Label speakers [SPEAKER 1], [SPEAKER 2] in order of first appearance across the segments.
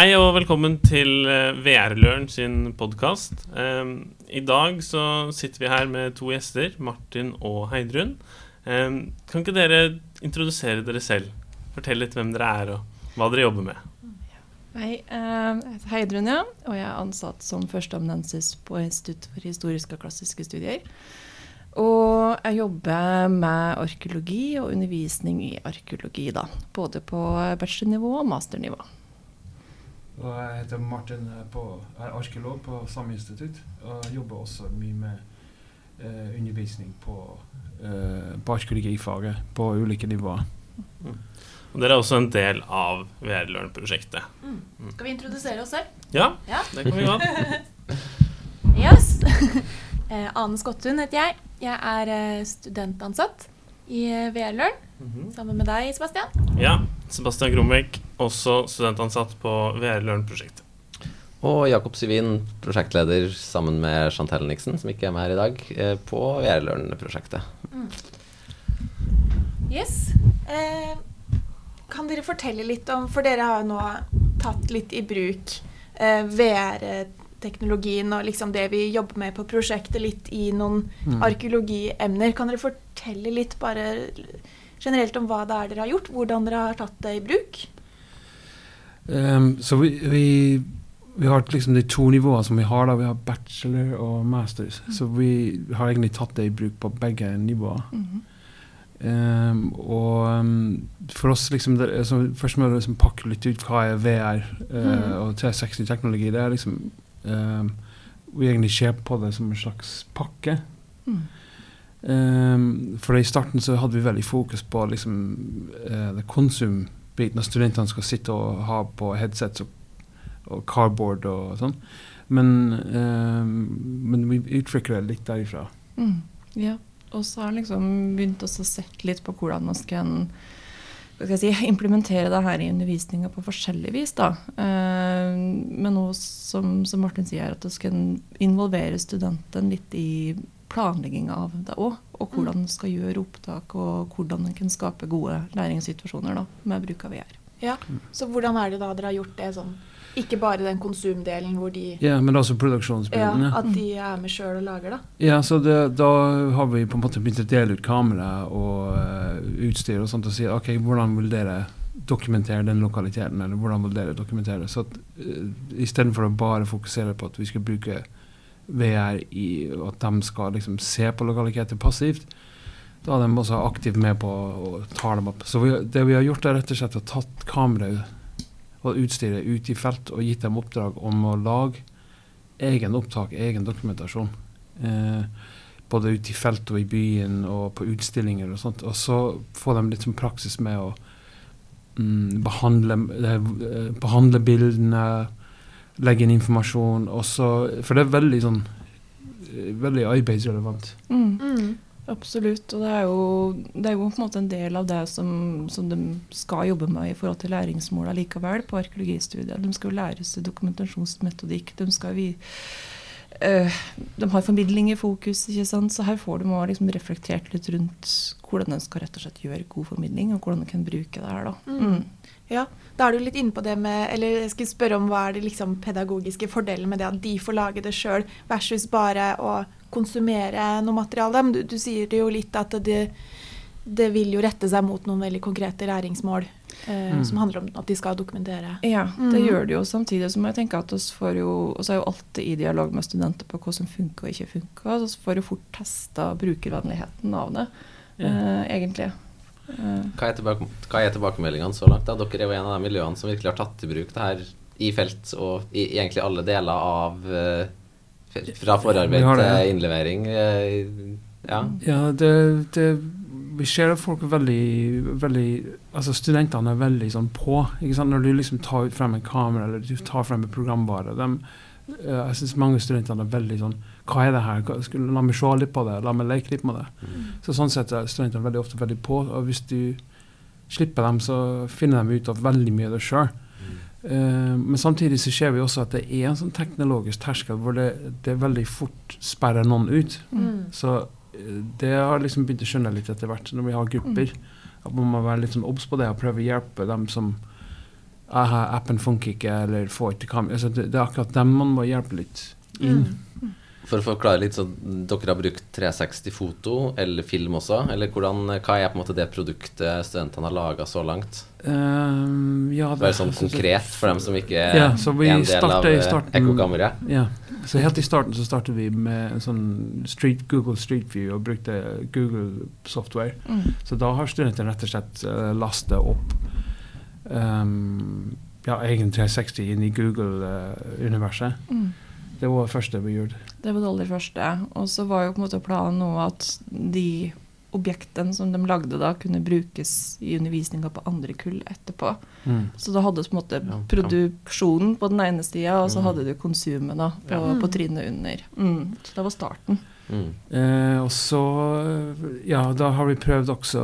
[SPEAKER 1] Hei og velkommen til eh, VR-Løren sin podkast. I dag så sitter vi her med to gjester, Martin og Heidrun. Um, kan ikke dere introdusere dere selv? Fortell litt hvem dere er og hva dere jobber med.
[SPEAKER 2] Hei, eh, jeg heter Heidrun, ja, og jeg er ansatt som førsteamanuensis på Institutt for historiske og klassiske studier. Og jeg jobber med arkeologi og undervisning i arkeologi, da. Både på bachelornivå og masternivå.
[SPEAKER 3] Og jeg heter Martin, på, er arkeolog på samme institutt. Og jobber også mye med eh, undervisning på, eh, på arkeologifaget på ulike nivåer.
[SPEAKER 1] Og dere er også en del av VR-Learn-prosjektet.
[SPEAKER 4] Skal vi introdusere oss selv?
[SPEAKER 1] Ja,
[SPEAKER 4] Ja.
[SPEAKER 1] det kan vi gjøre.
[SPEAKER 4] Yes. Eh, Ane Skottun heter jeg. Jeg er eh, studentansatt i eh, VR-Learn
[SPEAKER 1] Mhm.
[SPEAKER 4] sammen med deg, Sebastian.
[SPEAKER 1] Ja, Sebastian Gromvik, også studentansatt på VR-Løren-prosjektet.
[SPEAKER 5] Og Jakob Syvin, prosjektleder sammen med Chantel Nixon, som ikke er med her i dag, eh, på VR-Learn-prosjektet.
[SPEAKER 4] Yes. Eh, kan dere fortelle litt om For dere har jo nå tatt litt i bruk eh, VR-teknologien og liksom det vi jobber med på prosjektet, litt i noen
[SPEAKER 3] Mm.
[SPEAKER 4] arkeologiemner. Kan dere fortelle litt bare generelt om hva det er dere har gjort? Hvordan dere har tatt det i bruk?
[SPEAKER 3] Um, så vi, vi, vi har liksom de to nivåene som vi har. da, Vi har bachelor og masters. Så vi har egentlig tatt det i bruk på begge nivåer.
[SPEAKER 2] Mm.
[SPEAKER 3] Um, og um, for oss liksom det, så Først må du liksom pakke litt ut hva er VR uh,
[SPEAKER 4] Mm.
[SPEAKER 3] og 360-teknologi. Det er liksom ehm, Vi egentlig ser på det som en slags pakke.
[SPEAKER 2] Mm.
[SPEAKER 3] Ehm, for i starten så hadde vi veldig fokus på liksom uh, det konsumbiten. At studentene skal sitte og ha på headsets og, og cardboard og sånn. Men, ehm, men vi utvikler det litt derifra.
[SPEAKER 2] Mm. Ja. Og så har jeg liksom begynt å sette litt på hvordan man skal si, implementere det her i undervisninga på forskjellig vis. da. Eh, men nå, som, som Martin sier, at det skal involvere studenten litt i planlegginga av det òg. Og hvordan en skal gjøre opptak, og hvordan en kan skape gode læringssituasjoner da, med bruk av VR.
[SPEAKER 4] Ja, Så hvordan er det da dere har gjort det sånn? Ikke bare den konsumdelen hvor de
[SPEAKER 3] Ja, men også
[SPEAKER 4] ja.
[SPEAKER 3] Ja,
[SPEAKER 4] At de er med sjøl og lager, da.
[SPEAKER 3] ja så det, da har vi på en måte begynt å dele ut kamera og uh, utstyr og sånt og si ok, hvordan vil dere dokumentere den lokaliteten, eller hvordan vil dere dokumentere det? Så at uh, istedenfor å bare fokusere på at vi skal bruke VR i at de skal liksom se på lokaliteter passivt, da er de også aktivt med på å ta dem opp. Så vi, det vi har gjort, er rett og slett å tatt kameraet og utstyret ut i felt og gitt dem oppdrag om å lage egen opptak, egen dokumentasjon. Eh, både ute i felt og i byen og på utstillinger og sånt. Og så få dem litt som praksis med å mm, behandle, eh, behandle bildene, legge inn informasjon. Og så, for det er veldig sånn eh, veldig arbeidsrelevant.
[SPEAKER 2] Mm.
[SPEAKER 4] Mm.
[SPEAKER 2] Absolutt. Og det er, jo, det er jo på en måte en del av det som, som de skal jobbe med i forhold til læringsmåla likevel på arkeologistudiet. De skal jo lære seg dokumentasjonsmetodikk. De vi, øh, de har formidling i fokus, ikke sant? så her får de liksom reflektert litt rundt hvordan de skal rett og slett gjøre god formidling, og hvordan de kan bruke det her. da.
[SPEAKER 4] Mm. Ja, da er du litt inne på det med Eller jeg skulle spørre om hva er det liksom pedagogiske fordelen med det at de får lage det sjøl, versus bare å konsumere noe materiale. Men du, du sier det jo litt at det, det vil jo rette seg mot noen veldig konkrete læringsmål eh,
[SPEAKER 3] Mm.
[SPEAKER 4] som handler om at de skal dokumentere.
[SPEAKER 2] Ja, det
[SPEAKER 4] mm.
[SPEAKER 2] gjør det jo. Samtidig så må jeg tenke at oss får jo, oss er jo alltid i dialog med studenter på hva som funker og ikke funker. Så vi får jo fort testa brukervennligheten av det, eh, egentlig. Eh,
[SPEAKER 5] Hva er, tilbake, hva er tilbakemeldingene så langt? da? Dere er jo en av de miljøene som virkelig har tatt i bruk det her i felt og i egentlig alle deler av eh, Fra forarbeid til
[SPEAKER 3] ja.
[SPEAKER 5] innlevering. eh, Ja.
[SPEAKER 3] Ja, det, det Vi ser at folk er veldig, veldig Altså studentene er veldig sånn på. Ikke sant? Når du liksom tar ut frem en kamera eller du tar frem en programvare. de, eh, jeg syns mange studenter er veldig sånn Hva er det her? Hva, la meg se litt på det. La meg leke litt med det. Så sånn sett er studentene veldig ofte veldig på. Og hvis du slipper dem, så finner de ut av veldig mye av det sjøl. Eh, men samtidig så ser vi også at det er en sånn teknologisk terskel hvor det, det veldig fort sperrer noen ut.
[SPEAKER 4] Mm.
[SPEAKER 3] Så eh, det har liksom begynt å skjønne litt etter hvert når vi har grupper. At man må være litt sånn obs på det og prøve å hjelpe dem som aha, appen funker ikke, eller får ikke kamera. Altså, det, det er akkurat dem man må hjelpe litt inn.
[SPEAKER 5] For å forklare litt, så dere har brukt 360 foto eller film også? Eller hvordan, hva er på en måte det produktet studentene har laga så langt?
[SPEAKER 3] Um, ja,
[SPEAKER 5] Bare sånn konkret for dem som ikke er
[SPEAKER 3] Ja,
[SPEAKER 5] en del av eh, ekkokammeret?
[SPEAKER 3] Ja. Så helt i starten så startet vi med en sånn street, Google Street View og brukte Google software.
[SPEAKER 2] Mm.
[SPEAKER 3] Så da har studentene rett og slett uh, lastet opp um, ja, egen 360 inn i Google-universet.
[SPEAKER 2] Mm.
[SPEAKER 3] Det var første vi gjorde.
[SPEAKER 2] Det var det aller første. Og så var jo på en måte planen nå at de objektene som de lagde da, kunne brukes i undervisninga på andre kull etterpå.
[SPEAKER 3] Mm.
[SPEAKER 2] Så da hadde du på en måte produksjonen på den ene sida, og så
[SPEAKER 5] Mm.
[SPEAKER 2] hadde du konsumet da, på,
[SPEAKER 4] Ja.
[SPEAKER 2] på trinnet under. Mm. Så det var starten.
[SPEAKER 5] Mm.
[SPEAKER 3] Eh, og så Ja, da har vi prøvd også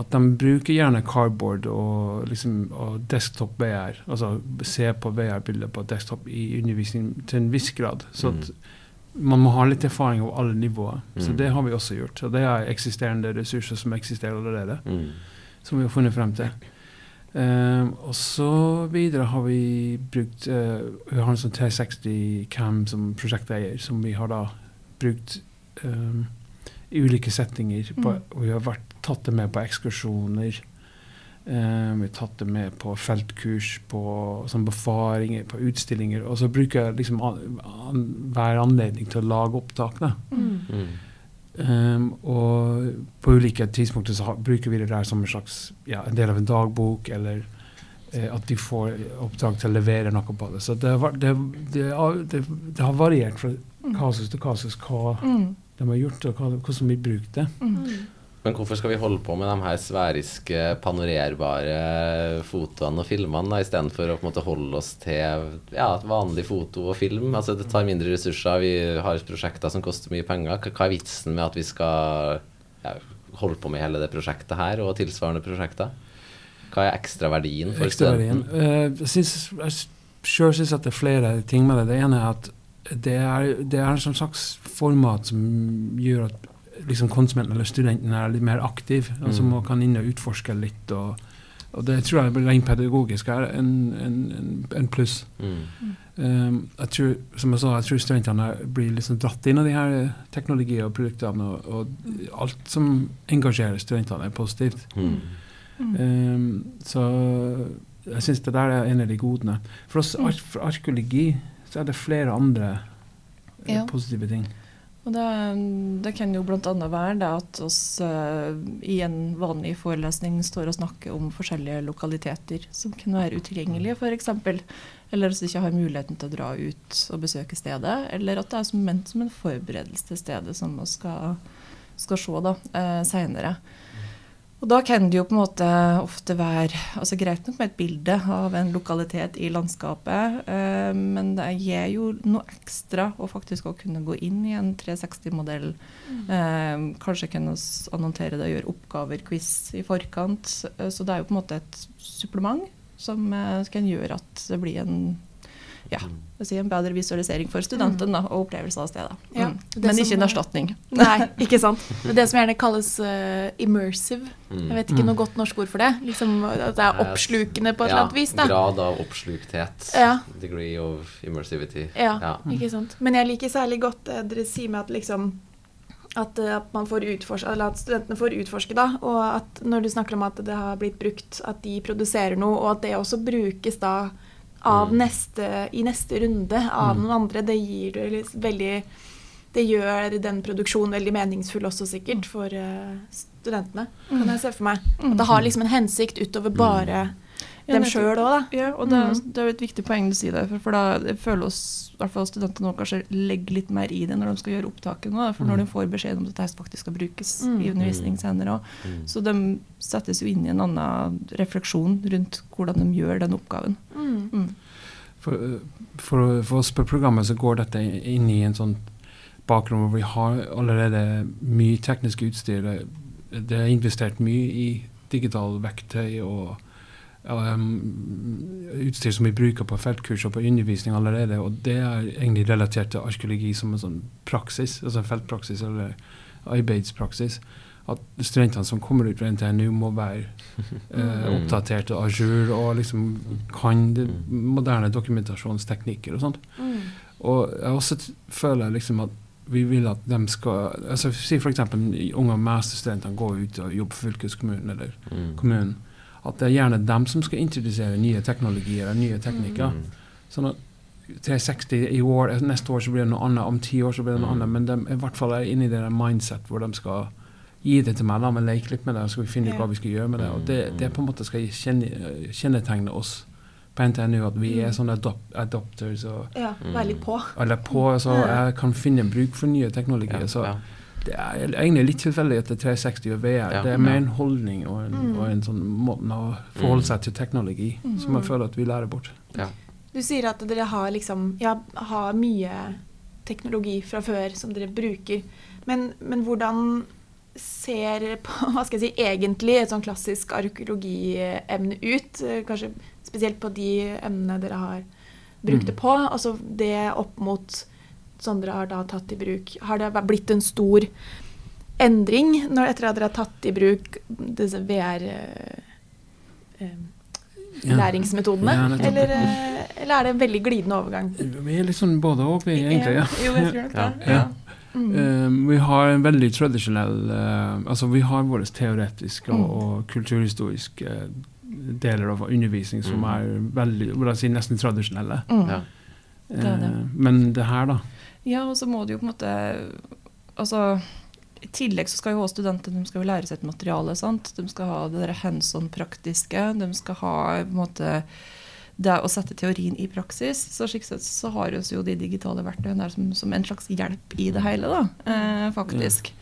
[SPEAKER 3] at de bruker gjerne cardboard og, liksom, og desktop VR. Altså se på VR-bilder på desktop i undervisning til en viss grad. Så at man må ha litt erfaring over alle nivåer. Så
[SPEAKER 5] Mm.
[SPEAKER 3] det har vi også gjort. Og det er eksisterende ressurser som eksisterer allerede.
[SPEAKER 5] Mm.
[SPEAKER 3] som vi har funnet frem til. Ehm, og så videre har vi brukt uh, Vi har en sånn 360 Cam som prosjekteier, som vi har da brukt ehm, i ulike settinger. På,
[SPEAKER 2] Mm.
[SPEAKER 3] og vi har vært, tatt det med på ekskursjoner. Um, vi har tatt det med på feltkurs, på sånn befaringer, på utstillinger. Og så bruker jeg liksom an, an, hver anledning til å lage opptak.
[SPEAKER 2] Mm.
[SPEAKER 3] Um, og på ulike tidspunkter så bruker vi det der som en slags ja, en del av en dagbok, eller at de får oppdrag til å levere noe på det. Så det, har det, det, det, det har variert fra kasus til kasus hva
[SPEAKER 2] Mm.
[SPEAKER 3] de har gjort, og hva, hvordan vi bruker det.
[SPEAKER 2] Mm.
[SPEAKER 5] Men hvorfor skal vi holde på med de her sveriske, panorerbare fotoene og filmene, istedenfor å på en måte holde oss til ja, vanlig foto og film? Altså Det tar mindre ressurser, vi har prosjekter som koster mye penger. Hva er vitsen med at vi skal ja, holde på med hele det prosjektet her, og tilsvarende prosjekter? Hva er ekstraverdien for
[SPEAKER 3] Ekstraverdien.
[SPEAKER 5] studenten?
[SPEAKER 3] Uh, jeg synes- jeg sjøl syns at det er flere ting med det. Det ene er at det er, det er en sånn slags format som gjør at liksom konsumenten eller studenten er litt mer aktiv. Altså
[SPEAKER 5] Mm.
[SPEAKER 3] man kan inn og utforske litt. Og, og det tror jeg rent pedagogisk er en, en, en, en pluss.
[SPEAKER 5] Mm.
[SPEAKER 3] Um, jeg tror, som jeg sa, jeg tror studentene blir liksom dratt inn av de her teknologiene og produktene. Og, og alt som engasjerer studentene, er positivt.
[SPEAKER 5] Mm.
[SPEAKER 3] Um, så jeg syns det der er en av de godene. For oss
[SPEAKER 2] Mm.
[SPEAKER 3] ar for arkeologi så er det flere andre eh,
[SPEAKER 2] Ja.
[SPEAKER 3] positive ting.
[SPEAKER 2] Og det, det kan jo bl.a. være det at oss uh, i en vanlig forelesning står og snakker om forskjellige lokaliteter som kan være utilgjengelige, f.eks. Eller at vi ikke har muligheten til å dra ut og besøke stedet. Eller at det er ment som en forberedelse til stedet som vi skal, skal se da, eh, seinere. Og da kan det jo på en måte ofte være altså greit nok med et bilde av en lokalitet i landskapet, eh, men det gir jo noe ekstra å faktisk å kunne gå inn i en 360-modell. Eh, kanskje kunne vi annontere det og gjøre oppgaver, quiz i forkant. Eh, så det er jo på en måte et supplement som eh, kan gjøre at det blir en ja, si sier en bedre visualisering for studenten da, og opplevelse av stedet.
[SPEAKER 4] Ja,
[SPEAKER 2] Mm. Men ikke en
[SPEAKER 4] er-
[SPEAKER 2] erstatning.
[SPEAKER 4] Nei, ikke sant. Det som gjerne kalles uh, immersive.
[SPEAKER 5] Mm.
[SPEAKER 4] Jeg vet ikke
[SPEAKER 3] Mm.
[SPEAKER 4] noe godt norsk ord for det. Liksom At det er oppslukende på et eller annet vis. da.
[SPEAKER 5] Grad av oppslukthet.
[SPEAKER 4] Ja.
[SPEAKER 5] Degree of immersivity.
[SPEAKER 4] Ja,
[SPEAKER 5] Ja.
[SPEAKER 4] ikke sant. Men jeg liker særlig godt det dere sier med at liksom at, eh, at, man får utforske, eller at studentene får utforske, da. Og at når du snakker om at det har blitt brukt, at de produserer noe, og at det også brukes da av
[SPEAKER 5] Mm.
[SPEAKER 4] neste, i neste runde av
[SPEAKER 3] Mm.
[SPEAKER 4] noen andre, det gir det veldig Det gjør den produksjonen veldig meningsfull også, sikkert, for eh, studentene. Kan jeg se for meg. At det har liksom en hensikt utover bare dem sjøl òg, da.
[SPEAKER 2] Ja, og det,
[SPEAKER 4] Mm.
[SPEAKER 2] det er jo et viktig poeng du sier det. For, for da føler oss, i hvert fall studentene nå kanskje legger litt mer i det når de skal gjøre opptaket nå. For når de får beskjed om at dette faktisk skal brukes
[SPEAKER 4] Mm.
[SPEAKER 2] i undervisning senere òg.
[SPEAKER 5] Mm.
[SPEAKER 2] Så de settes jo inn i en annen refleksjon rundt hvordan de gjør den oppgaven.
[SPEAKER 4] Mm.
[SPEAKER 2] Mm.
[SPEAKER 3] For, for, for oss på programmet så går dette inn i en sånn bakgrunn hvor vi har allerede mye teknisk utstyr. Det, det er investert mye i digitale verktøy og utstyr som vi bruker på feltkurs og på undervisning allerede. Og det er egentlig relatert til arkeologi som en sånn praksis, altså feltpraksis eller arbeidspraksis. at studentene som kommer ut fra NTNU, må være eh,
[SPEAKER 5] Mm.
[SPEAKER 3] oppdatert og à jour og liksom kan det, moderne dokumentasjonsteknikker og sånt.
[SPEAKER 4] Mm.
[SPEAKER 3] Og jeg også t- føler liksom at vi vil at de skal altså Si f.eks. unge masterstudenter går ut og jobber for fylkeskommunen eller
[SPEAKER 5] Mm.
[SPEAKER 3] kommunen. At det er gjerne dem som skal introdusere nye teknologier og nye teknikker.
[SPEAKER 5] Mm.
[SPEAKER 3] Sånn at 360 i år, neste år så blir det noe annet, om ti år så blir det noe
[SPEAKER 5] Mm.
[SPEAKER 3] annet. Men de er i hvert fall er inne i det der mindset hvor de skal gi det til meg, la meg leke litt med det, så skal vi finne ut hva vi skal gjøre med det. Og det,
[SPEAKER 5] Mm.
[SPEAKER 3] det på en måte skal kjenne, kjennetegne oss på NTNU, at vi er
[SPEAKER 4] Mm.
[SPEAKER 3] sånne adop adopters og
[SPEAKER 4] Ja, være litt på.
[SPEAKER 3] eller på, så jeg kan finne bruk for nye teknologier.
[SPEAKER 5] Ja,
[SPEAKER 3] Så
[SPEAKER 5] ja.
[SPEAKER 3] Det er egentlig litt tilfeldig at det er 360 og VR.
[SPEAKER 5] Ja.
[SPEAKER 3] Det er mer en holdning og en,
[SPEAKER 4] Mm.
[SPEAKER 3] og en sånn måte å forholde
[SPEAKER 5] Mm.
[SPEAKER 3] seg til teknologi som
[SPEAKER 4] Mm.
[SPEAKER 3] jeg føler at vi lærer bort.
[SPEAKER 4] Du sier at dere har liksom Ja, har mye teknologi fra før som dere bruker. Men, men hvordan ser på, hva skal jeg si, egentlig et sånn klassisk arkeologiemne ut? Kanskje spesielt på de emnene dere har brukt det
[SPEAKER 3] Mm.
[SPEAKER 4] på. Altså det opp mot som dere har da tatt i bruk. Har det blitt en stor endring når, etter at dere har tatt i bruk disse VR eh, eh,
[SPEAKER 3] Ja. Ja,
[SPEAKER 4] eller, eh, eller er det en veldig glidende overgang?
[SPEAKER 3] Vi er litt sånn både og, vi, egentlig. ja.
[SPEAKER 4] Jo, jeg tror nok det.
[SPEAKER 3] Ja.
[SPEAKER 4] Mm.
[SPEAKER 3] Um, vi har en veldig tradisjonell uh, Altså, vi har våre teoretiske og,
[SPEAKER 4] Mm.
[SPEAKER 3] og kulturhistoriske deler av undervisning som
[SPEAKER 5] Mm.
[SPEAKER 3] er veldig nesten tradisjonelle.
[SPEAKER 4] Mm.
[SPEAKER 5] Ja.
[SPEAKER 2] Det det.
[SPEAKER 3] Men det her, da
[SPEAKER 2] Ja, og så må det jo på en måte Altså, i tillegg så skal jo også studentene de skal jo lære seg et materiale. sant? De skal ha det der hands on-praktiske. De skal ha på en måte det å sette teorien i praksis. Så slik sett så har vi jo de digitale verktøyene der som, som en slags hjelp i det hele, da, eh, faktisk.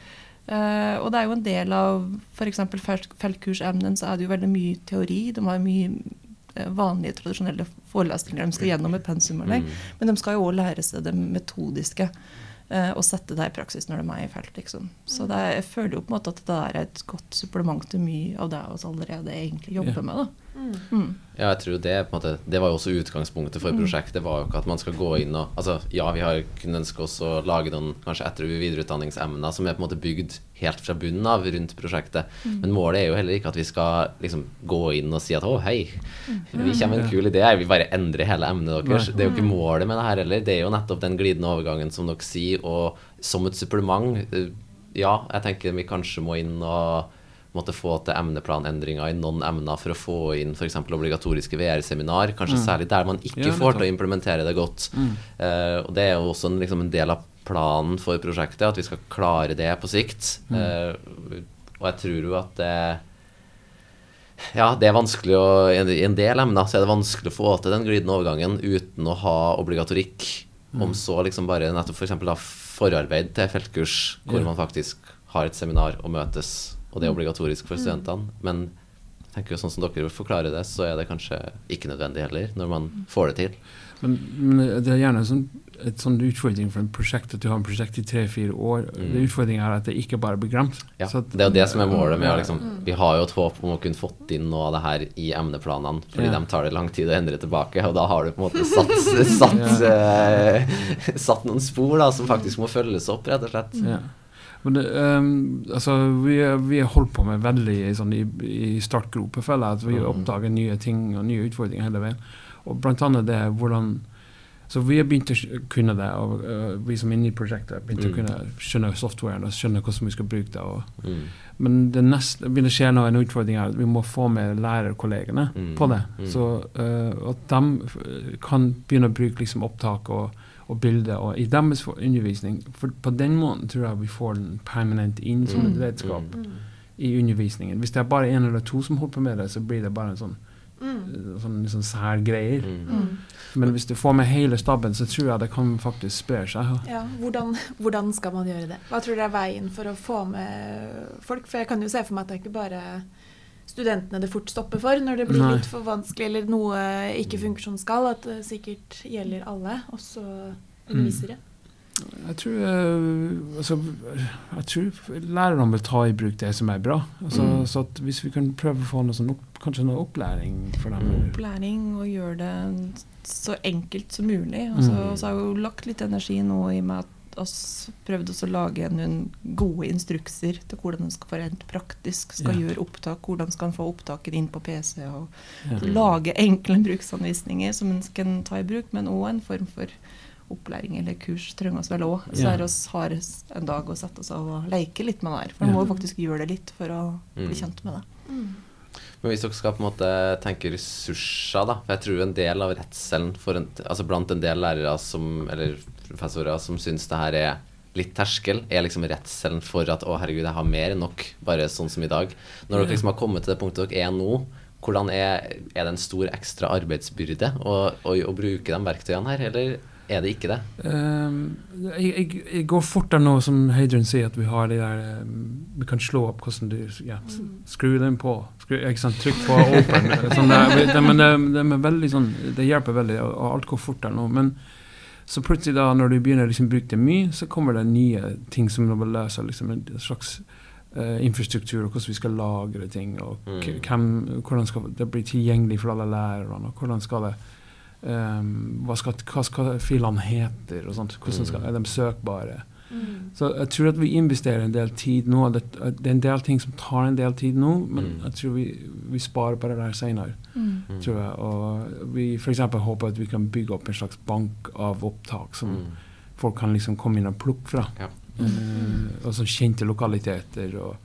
[SPEAKER 2] Eh, og det er jo en del av f.eks. Felt, feltkursemnen så er det jo veldig mye teori. De har mye vanlige, tradisjonelle forelesninger de skal gjennom et pensumanlegg.
[SPEAKER 5] Mm.
[SPEAKER 2] Men de skal jo også lære seg det metodiske. eh, og sette det i praksis når de er i felt. liksom. Så det er, jeg føler jo på en måte at det er et godt supplement til mye av det vi allerede egentlig jobber
[SPEAKER 3] Ja.
[SPEAKER 2] med. da.
[SPEAKER 4] Mm.
[SPEAKER 5] Ja, jeg tror det, på en måte, det var jo også utgangspunktet for
[SPEAKER 2] Mm.
[SPEAKER 5] prosjektet. Det var jo ikke at man skal gå inn og altså, Ja, vi har kunnet ønske oss å lage noen kanskje etter- og videreutdanningsemner som er på en måte bygd helt fra bunnen av rundt prosjektet.
[SPEAKER 2] Mm.
[SPEAKER 5] Men målet er jo heller ikke at vi skal liksom gå inn og si at å, hei,
[SPEAKER 2] Mm.
[SPEAKER 5] vi kommer med en kul idé, vi bare endrer hele emnet deres. Det er jo ikke målet med det her heller. Det er jo nettopp den glidende overgangen som dere sier, og som et supplement. eh, Ja, jeg tenker vi kanskje må inn og måtte få til emneplanendringer i noen emner for å få inn f.eks. obligatoriske VR-seminar. Kanskje
[SPEAKER 3] Mm.
[SPEAKER 5] særlig der man ikke
[SPEAKER 3] Ja,
[SPEAKER 5] får til å implementere det godt.
[SPEAKER 3] Mm.
[SPEAKER 5] Uh, og det er jo også en, liksom, en del av planen for prosjektet, at vi skal klare det på sikt.
[SPEAKER 3] Mm.
[SPEAKER 5] Uh, og jeg tror jo at det ja, det er vanskelig å I en- del emner så er det vanskelig å få til den glidende overgangen uten å ha obligatorikk.
[SPEAKER 3] Mm.
[SPEAKER 5] Om så liksom bare nettopp f.eks. For forarbeid til feltkurs, hvor
[SPEAKER 3] Ja.
[SPEAKER 5] man faktisk har et seminar og møtes, og det er obligatorisk
[SPEAKER 3] Mm.
[SPEAKER 5] for studentene. Men jeg tenker jo sånn som dere forklarer det, så er det kanskje ikke nødvendig heller, når man får det til.
[SPEAKER 3] Men, men det er gjerne sånn, et sånn utfordring for en prosjekt at du har en prosjekt i tre-fire år.
[SPEAKER 5] Mm.
[SPEAKER 3] Det Utfordringen er at det ikke bare blir glemt.
[SPEAKER 5] Ja,
[SPEAKER 3] Så at-
[SPEAKER 5] det er jo det som er målet med liksom Vi har jo et håp om å kunne fått inn noe av det her i emneplanene, fordi
[SPEAKER 3] Ja.
[SPEAKER 5] de tar det lang tid å endre tilbake, og da har du på en måte satt, satt, eh, satt noen spor da som faktisk må følges opp, rett og slett.
[SPEAKER 3] Ja. Men det, um, altså, vi, vi har holdt på med veldig sånn, i, i startgroper, føler jeg. At vi
[SPEAKER 5] Mm.
[SPEAKER 3] oppdager nye ting og nye utfordringer hele veien. Og blant annet det hvordan Så vi har begynt å kunne det, og uh, vi som er inne i prosjektet har begynt å
[SPEAKER 5] Mm.
[SPEAKER 3] kunne skjønne softwaren og skjønne hvordan vi skal bruke det. Og,
[SPEAKER 5] Mm.
[SPEAKER 3] men det neste begynner å skje nå, en utfordring er at vi må få med lærerkollegene
[SPEAKER 5] Mm.
[SPEAKER 3] på det.
[SPEAKER 5] Mm.
[SPEAKER 3] Så uh, at de kan begynne å bruke liksom, opptak og, og bilder og, i deres undervisning. For på den måten tror jeg vi får den permanent inn som et
[SPEAKER 5] Mm.
[SPEAKER 3] redskap
[SPEAKER 5] Mm.
[SPEAKER 3] i undervisningen. Hvis det er bare en eller to som holder på med det, så blir det bare en sånn,
[SPEAKER 4] Mm.
[SPEAKER 3] sånn, sånn sær greier.
[SPEAKER 5] Mm.
[SPEAKER 4] Mm.
[SPEAKER 3] Men hvis du får med hele stabben, så tror jeg det kan faktisk spre seg.
[SPEAKER 4] Ja, hvordan, hvordan skal man gjøre det? Hva tror dere er veien for å få med folk? For jeg kan jo se for meg at det er ikke bare studentene det fort stopper for når det blir
[SPEAKER 3] Nei.
[SPEAKER 4] litt for vanskelig eller noe ikke funker som skal. At det sikkert gjelder alle, også undervisere.
[SPEAKER 3] Jeg tror, øh, altså, jeg tror lærerne vil ta i bruk det som er bra. Altså,
[SPEAKER 5] Mm.
[SPEAKER 3] Så at hvis vi kan prøve å få noe sånn opp, kanskje noe opplæring for dem.
[SPEAKER 5] Mm.
[SPEAKER 2] Opplæring og gjøre det så enkelt som mulig. Og
[SPEAKER 3] Mm.
[SPEAKER 2] Så har jeg jo lagt litt energi nå i og med at oss prøvde også å lage noen gode instrukser til hvordan en skal rent praktisk skal
[SPEAKER 3] Ja.
[SPEAKER 2] gjøre opptak, hvordan skal en få opptaket inn på PC. og
[SPEAKER 3] Ja.
[SPEAKER 2] Lage enkle bruksanvisninger som en kan ta i bruk, men òg en form for opplæring eller kurs trenger oss vel òg. Så
[SPEAKER 3] Ja.
[SPEAKER 2] er oss har en dag å sette oss av og leke litt med det her. For en
[SPEAKER 3] Ja.
[SPEAKER 2] må jo faktisk gjøre det litt for å
[SPEAKER 5] Mm.
[SPEAKER 2] bli kjent med det.
[SPEAKER 5] Men hvis dere skal på en måte tenke ressurser, da For jeg tror en del av redselen altså blant en del lærere som, eller professorer som syns det her er litt terskel, er liksom redselen for at å herregud, jeg har mer enn nok, bare sånn som i dag. Når dere liksom har kommet til det punktet dere er nå, hvordan er, er det en stor ekstra arbeidsbyrde å, å, å bruke de verktøyene her, eller er det ikke det?
[SPEAKER 3] Ehm, jeg, jeg, går fortere nå, som Heidrun sier, at vi har de der um, Vi kan slå opp hvordan du ja, Skru den på. Skru, ikke sant, Trykk på open. sånn men det, det, veldig sånn, det hjelper veldig, og og alt går fortere nå. Men så plutselig, da, når du begynner å liksom, bruke det mye, så kommer det nye ting som må løse liksom, en slags uh, infrastruktur, og hvordan vi skal lagre ting, og
[SPEAKER 5] Mm.
[SPEAKER 3] hvem, hvordan skal det bli tilgjengelig for alle lærerne, og hvordan skal det ehm, hva, skal, hva skal filene heter, og sånt. Hvordan skal,
[SPEAKER 5] Mm.
[SPEAKER 3] er de søkbare?
[SPEAKER 4] Mm.
[SPEAKER 3] Så jeg tror at vi investerer en del tid nå. Det, det er en del ting som tar en del tid nå, men
[SPEAKER 5] Mm.
[SPEAKER 3] jeg tror vi, vi sparer på det der senere.
[SPEAKER 2] Mm.
[SPEAKER 5] Mm.
[SPEAKER 3] Tror jeg. Og vi f.eks. håper at vi kan bygge opp en slags bank av opptak som
[SPEAKER 5] Mm.
[SPEAKER 3] folk kan liksom komme inn og plukke fra.
[SPEAKER 5] Ja.
[SPEAKER 3] Eh, og sånn kjente lokaliteter og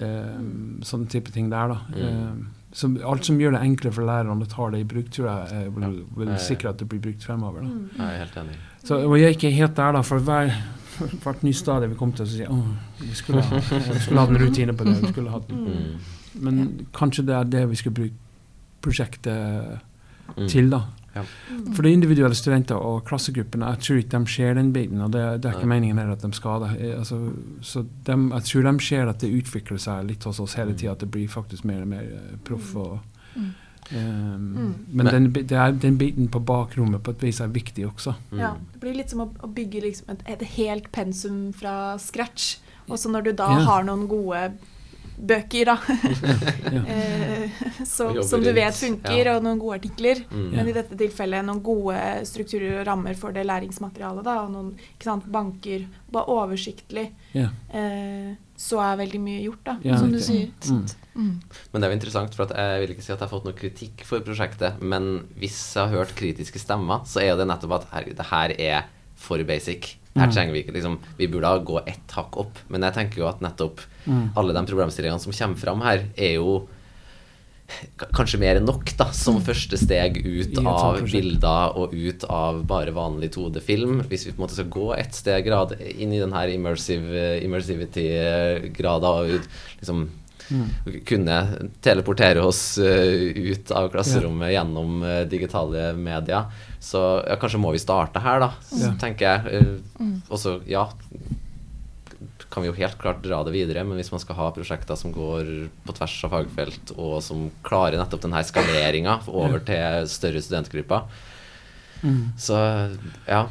[SPEAKER 3] eh, sånne type ting der, da.
[SPEAKER 5] Mm.
[SPEAKER 3] Eh, så alt som gjør det enklere for lærerne å ta det i bruk, tror jeg eh, vil, vil
[SPEAKER 5] ja.
[SPEAKER 3] sikre at det blir brukt fremover. Da.
[SPEAKER 4] Mm.
[SPEAKER 5] Jeg er helt enig.
[SPEAKER 3] Så, og jeg er ikke helt der, da, for hver hvert ny stadie vi kom til, så sier jeg vi skulle ha, en rutine på det. Vi skulle hatt,
[SPEAKER 5] Mm.
[SPEAKER 3] men kanskje det er det vi skal bruke prosjektet
[SPEAKER 5] Mm.
[SPEAKER 3] til, da.
[SPEAKER 5] Ja.
[SPEAKER 4] Mm.
[SPEAKER 3] For de individuelle studenter og klassegruppene, jeg tror ikke de ser den biten. Og det, det er ikke
[SPEAKER 5] Nei.
[SPEAKER 3] meningen her at de skal det. Eh, Altså, så de, jeg tror de ser at det utvikler seg litt hos oss hele
[SPEAKER 5] Mm.
[SPEAKER 3] tida, at det blir faktisk mer og mer eh, proff. og
[SPEAKER 2] Mm.
[SPEAKER 3] Um,
[SPEAKER 4] Mm.
[SPEAKER 3] Men,
[SPEAKER 5] Men-
[SPEAKER 3] den, det er, den biten på bakrommet på et vis er viktig også.
[SPEAKER 5] Mm.
[SPEAKER 4] Ja, det blir litt som å, å bygge liksom et, et helt pensum fra scratch. Og så når du da
[SPEAKER 3] Ja.
[SPEAKER 4] har noen gode bøker, da, eh, så, som du vet funker,
[SPEAKER 5] ja.
[SPEAKER 4] og noen gode artikler.
[SPEAKER 5] Mm.
[SPEAKER 4] Men i dette tilfellet noen gode strukturer og rammer for det læringsmaterialet. Da, og noen ikke sant, banker. Bare oversiktlig.
[SPEAKER 3] Yeah.
[SPEAKER 4] Eh, så er veldig mye gjort, da,
[SPEAKER 3] Ja,
[SPEAKER 4] som du sier.
[SPEAKER 3] Mm.
[SPEAKER 2] Mm.
[SPEAKER 5] Men det er jo interessant, for at jeg vil ikke si at jeg har fått noe kritikk for prosjektet, men hvis jeg har hørt kritiske stemmer, så er det nettopp at herregud, det her er for basic. Her
[SPEAKER 3] Mm.
[SPEAKER 5] trenger vi ikke liksom Vi burde gå ett hakk opp. Men jeg tenker jo at nettopp
[SPEAKER 3] Mm.
[SPEAKER 5] alle de problemstillingene som kommer fram her, er jo kanskje mer enn nok, da, som første steg ut av bilder og ut av bare vanlig 2D-film. Hvis vi på en måte skal gå ett steg grad inn i denne immersive, immersivity-grada og liksom
[SPEAKER 3] Mm.
[SPEAKER 5] kunne teleportere oss eh, ut av klasserommet gjennom eh, digitale medier. Så ja, kanskje må vi starte her, da, så
[SPEAKER 3] Ja.
[SPEAKER 5] tenker jeg. Uh,
[SPEAKER 2] Mm.
[SPEAKER 5] og så, ja kan vi jo helt klart dra det videre, men hvis man skal ha prosjekter som går på tvers av fagfelt, og som klarer nettopp denne her skaleringa over til større studentgrupper,
[SPEAKER 3] Mm.
[SPEAKER 5] så ja.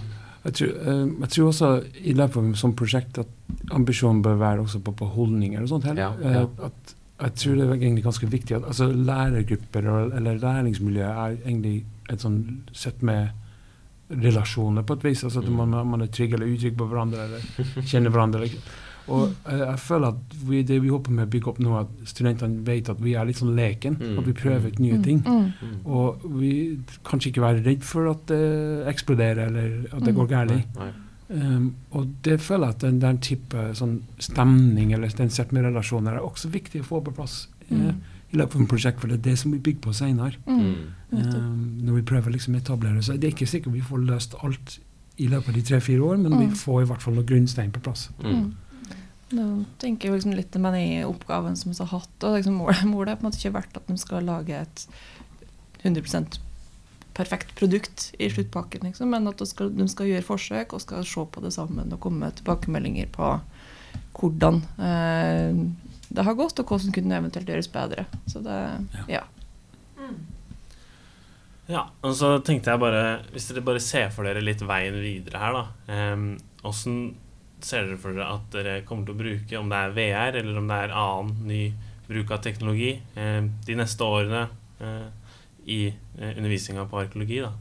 [SPEAKER 3] Jeg tror, eh, jeg tror også i løpet av et sånt prosjekt at ambisjonen bør være også på, på holdninger og sånt.
[SPEAKER 5] Ja,
[SPEAKER 3] Eh,
[SPEAKER 5] ja.
[SPEAKER 3] At, jeg tror det er egentlig ganske viktig at altså, lærergrupper og, eller læringsmiljø er egentlig et sånn sett med relasjoner på et vis. Altså at
[SPEAKER 5] Mm.
[SPEAKER 3] man, man er trygg eller utrygg på hverandre eller kjenner hverandre. Eller. Og jeg, jeg føler at vi, det vi håper med å bygge opp nå, at studentene vet at vi er litt sånn leken.
[SPEAKER 5] Mm.
[SPEAKER 3] At vi prøver ut nye
[SPEAKER 2] Mm.
[SPEAKER 3] ting.
[SPEAKER 2] Mm.
[SPEAKER 5] Mm.
[SPEAKER 3] Og vi kanskje ikke være redd for at det eksploderer eller at det
[SPEAKER 2] Mm.
[SPEAKER 3] går galt. Um, og det føler jeg at den, den type sånn stemning eller den sett med relasjoner er også viktig å få på plass eh,
[SPEAKER 2] Mm.
[SPEAKER 3] i løpet av en prosjekt, for det er det som vi bygger på senere.
[SPEAKER 2] Mm.
[SPEAKER 5] Mm.
[SPEAKER 3] Um, når vi prøver liksom etablere så det er ikke sikkert vi får løst alt i løpet av de tre-fire år, men vi får i hvert fall noen grunnstein på plass.
[SPEAKER 5] Mm.
[SPEAKER 2] Nå tenker jeg liksom litt med den oppgaven som vi har hatt. og liksom målet, målet er på en måte ikke vært at de skal lage et 100% perfekt produkt i sluttpakken, liksom, men at de skal, de skal gjøre forsøk og skal se på det sammen og komme med tilbakemeldinger på hvordan eh, det har gått, og hvordan kunne det eventuelt gjøres bedre. Så det, ja.
[SPEAKER 1] Ja, og så tenkte jeg bare Hvis dere bare ser for dere litt veien videre her, da. Um, Åssen ser dere for dere at dere kommer til å bruke, om det er VR eller om det er annen ny bruk av teknologi, eh, de neste årene eh, i eh, undervisninga på arkeologi? da?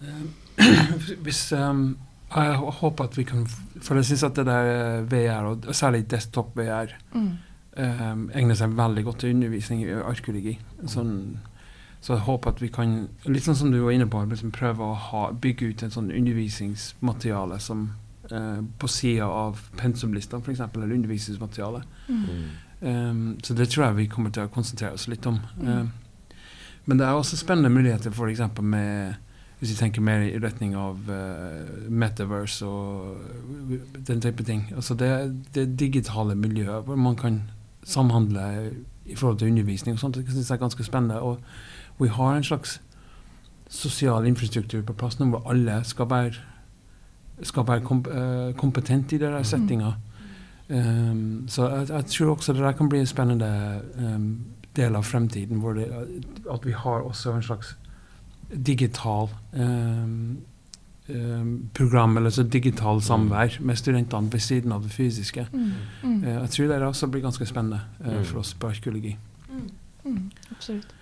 [SPEAKER 3] Hvis um, Jeg håper at vi kan For jeg syns at det der eh, VR, og særlig desktop-VR,
[SPEAKER 2] Mm.
[SPEAKER 3] um, egner seg veldig godt til undervisning i arkeologi. Sånn, så jeg håper at vi kan, litt sånn som du var inne på, liksom prøve å ha, bygge ut en sånn undervisningsmateriale som eh, på sida av pensumlistene, f.eks., eller undervisningsmateriale.
[SPEAKER 5] Mm.
[SPEAKER 3] Um, så det tror jeg vi kommer til å konsentrere oss litt om.
[SPEAKER 2] Mm.
[SPEAKER 3] Uh, men det er også spennende muligheter f.eks. med hvis vi tenker mer i retning av uh, metaverse og den type ting. Altså det, det digitale miljøet hvor man kan samhandle i forhold til undervisning og sånt, det synes jeg er ganske spennende. Og vi har en slags sosial infrastruktur på plass nå hvor alle skal være, skal være komp uh, kompetente i den der settinga. Um, så jeg, jeg tror også det der kan bli en spennende um, del av fremtiden, hvor det, at vi har også en slags digital um, program, eller så digital samvær med studentene ved siden av det fysiske.
[SPEAKER 2] Mm. Mm.
[SPEAKER 3] Uh, jeg tror det også blir ganske spennende uh,
[SPEAKER 5] Mm.
[SPEAKER 3] for oss på arkeologi.
[SPEAKER 2] Mm. Absolutt.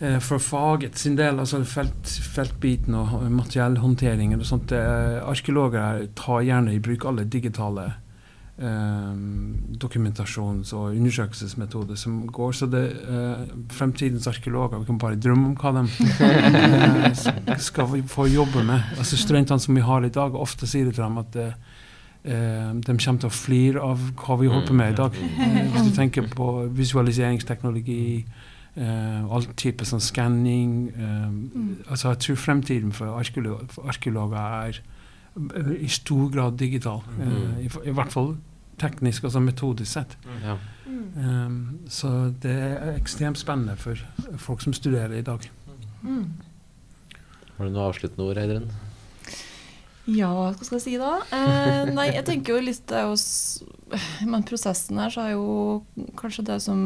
[SPEAKER 3] Eh, for faget sin del, altså felt, feltbiten og materiellhåndteringen og sånt, eh, arkeologer tar gjerne i bruk alle digitale eh, dokumentasjons- og undersøkelsesmetoder som går. Så det, eh, fremtidens arkeologer, vi kan bare drømme om hva de eh, skal få jobbe med. Altså Studentene som vi har i dag, ofte sier det til dem at eh, de kommer til å flire av hva vi holder på med i dag. Hvis du tenker på visualiseringsteknologi, eh, all type sånn skanning eh, altså Jeg tror fremtiden for, arkeolog, for arkeologer er eh, i stor grad digital. eh, i, I hvert fall teknisk, altså metodisk sett.
[SPEAKER 5] Ja.
[SPEAKER 3] Um, så det er ekstremt spennende for folk som studerer i dag.
[SPEAKER 4] Mm.
[SPEAKER 5] Har du noe avsluttende ord, Eidrun?
[SPEAKER 2] Ja, hva skal jeg si da? Eh, nei, jeg tenker jo litt det er jo Men prosessen her så er jo kanskje det som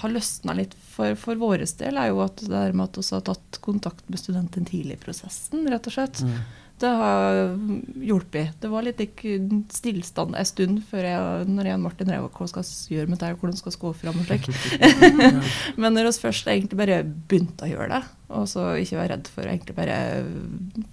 [SPEAKER 2] har løsna litt for, for vår del, er jo at det der med at vi har tatt kontakt med studenten tidlig i prosessen, rett og slett.
[SPEAKER 3] Mm.
[SPEAKER 2] Det har hjulpet. Det var litt stillstand en stund før jeg, når jeg og Martin drev hva skal vi gjøre med det, hvordan skal vi gå fram og slik. Men når vi først egentlig bare begynte å gjøre det, og så ikke være redd for å egentlig bare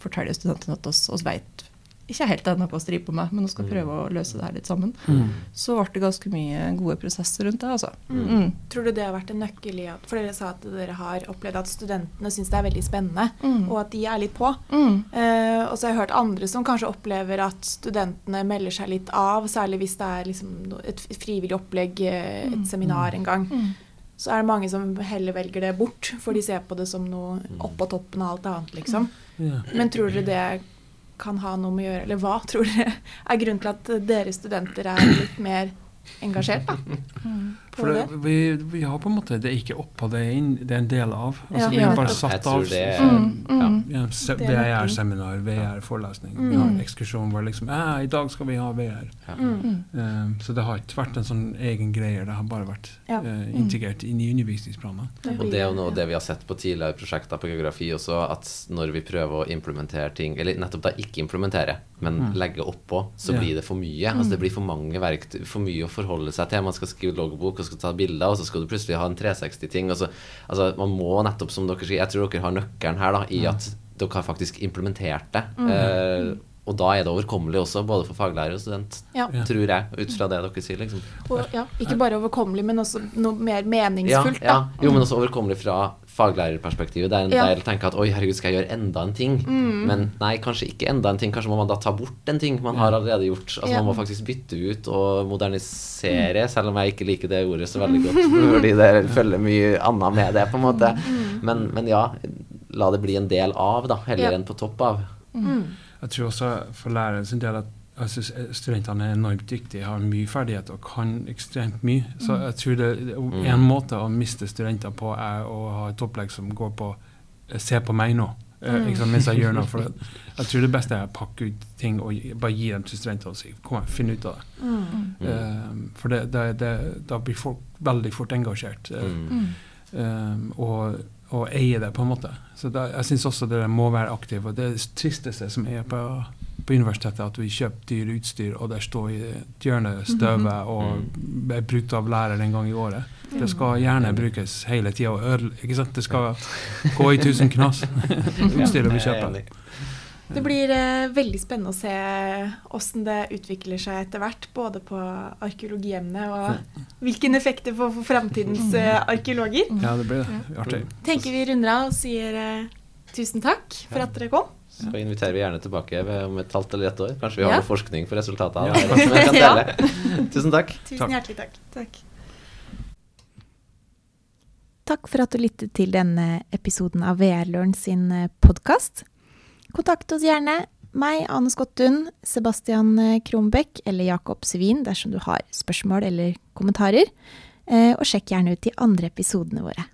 [SPEAKER 2] fortelle studentene at oss, oss vet ikke helt ennå på å driver på meg, men nå skal prøve å løse det her litt sammen,
[SPEAKER 3] Mm.
[SPEAKER 2] så ble det ganske mye gode prosesser rundt det, altså.
[SPEAKER 4] Mm.
[SPEAKER 2] Mm.
[SPEAKER 4] Tror du det har vært en nøkkel i at For dere sa at dere har opplevd at studentene syns det er veldig spennende,
[SPEAKER 2] Mm.
[SPEAKER 4] og at de er litt på.
[SPEAKER 2] Mm.
[SPEAKER 4] Eh, og så har jeg hørt andre som kanskje opplever at studentene melder seg litt av, særlig hvis det er liksom et frivillig opplegg, eh, et
[SPEAKER 2] Mm.
[SPEAKER 4] seminar en gang.
[SPEAKER 2] Mm.
[SPEAKER 4] Så er det mange som heller velger det bort, for de ser på det som noe
[SPEAKER 5] Mm.
[SPEAKER 4] oppå toppen av alt annet, liksom. Men tror dere det kan ha noe med å gjøre, eller hva tror dere er grunnen til at dere studenter er litt mer engasjert da,
[SPEAKER 2] Mm.
[SPEAKER 3] For
[SPEAKER 4] det?
[SPEAKER 3] vi, vi har på en måte Det er ikke oppå, det er, inn, det er en del av. Altså,
[SPEAKER 4] Ja.
[SPEAKER 3] vi har bare satt av
[SPEAKER 5] det
[SPEAKER 2] Mm. Mm.
[SPEAKER 3] VR-seminar, VR-forelesning. Vi
[SPEAKER 4] Mm.
[SPEAKER 3] har ekskursjon hvor liksom ja, I dag skal vi ha VR.
[SPEAKER 5] Ja.
[SPEAKER 4] Mm.
[SPEAKER 2] Mm.
[SPEAKER 3] Um, så det har ikke vært en sånn egen greie. Det har bare vært eh, integrert inn i
[SPEAKER 4] undervisningsplanene.
[SPEAKER 5] Og det er jo noe av det vi har sett på tidligere prosjekter på geografi også, at når vi prøver å implementere ting, eller nettopp da ikke implementere, men
[SPEAKER 3] Mm.
[SPEAKER 5] legge oppå, så blir det for mye. Altså det blir for mange verktøy, for mye å forholde seg til. Man skal skrive loggbok og skal ta bilder, og så skal du plutselig ha en 360-ting. Altså, man må nettopp, som dere sier, jeg tror dere har nøkkelen her da, i at dere har faktisk implementert det. Eh, og da er det overkommelig også, både for faglærer og student,
[SPEAKER 4] Ja.
[SPEAKER 5] Tror jeg, ut fra det dere sier. liksom.
[SPEAKER 4] Og, ja, ikke bare overkommelig, men også noe mer meningsfullt.
[SPEAKER 5] ja. Jo, men også overkommelig fra faglærerperspektivet. er en
[SPEAKER 4] Ja.
[SPEAKER 5] del tenker at oi, herregud, skal jeg gjøre enda en ting?
[SPEAKER 4] Mm.
[SPEAKER 5] Men nei, kanskje ikke enda en ting. Kanskje må man da ta bort en ting man har allerede gjort. Altså
[SPEAKER 4] Ja.
[SPEAKER 5] Man må faktisk bytte ut og modernisere, selv om jeg ikke liker det ordet så veldig godt, fordi det følger mye annet med det, på en måte. Men, men ja, la det bli en del av, da, heller
[SPEAKER 4] Ja.
[SPEAKER 5] enn på topp av.
[SPEAKER 4] Mm.
[SPEAKER 3] Jeg tror også for læreren sin del at jeg synes studentene er enormt dyktige, har mye ferdigheter og kan ekstremt mye. Så jeg tror det, det-
[SPEAKER 5] Mm.
[SPEAKER 3] en måte å miste studenter på er å ha et opplegg som går på eh, Se på meg nå, eh,
[SPEAKER 4] Mm.
[SPEAKER 3] ikke sant, mens jeg gjør noe. For det. jeg tror det beste er å pakke ut ting og bare gi dem til studentene og si kom igjen, finn ut av det.
[SPEAKER 4] Mm.
[SPEAKER 5] Mm.
[SPEAKER 3] Eh, for det, det, det, da blir folk veldig fort engasjert. eh,
[SPEAKER 5] Mm.
[SPEAKER 2] Mm.
[SPEAKER 3] um, og, og eie det, på en måte. Så da, jeg syns også dere må være aktive. Og det er det tristeste som er på, på universitetet, at vi kjøper dyr utstyr, og der står et hjørne støvet og er brukt av lærer en gang i året. Det skal gjerne brukes hele tida. og sant? Det skal gå i tusen knas, utstyret vi
[SPEAKER 5] er
[SPEAKER 3] kjøper.
[SPEAKER 4] Det blir eh, veldig spennende å se hvordan det utvikler seg etter hvert, både på arkeologiemnet og hvilken effekt det får for framtidens eh, arkeologer.
[SPEAKER 3] Ja, det blir det. Artig.
[SPEAKER 4] Tenker vi runder av og sier eh, tusen takk for at dere kom.
[SPEAKER 5] Så inviterer vi gjerne tilbake om et halvt eller ett år. Kanskje vi har
[SPEAKER 4] Ja.
[SPEAKER 5] noe forskning for resultatet av
[SPEAKER 3] Ja.
[SPEAKER 5] det. som jeg kan dele. Tusen takk.
[SPEAKER 4] Tusen hjertelig takk.
[SPEAKER 2] Takk.
[SPEAKER 4] Takk for at du lyttet til denne episoden av VR-Løren sin podkast. Kontakt oss gjerne, meg, Ane Skottun, Sebastian eh, Kronbekk eller Jakob Svin dersom du har spørsmål eller kommentarer. Eh, Og sjekk gjerne ut de andre episodene våre.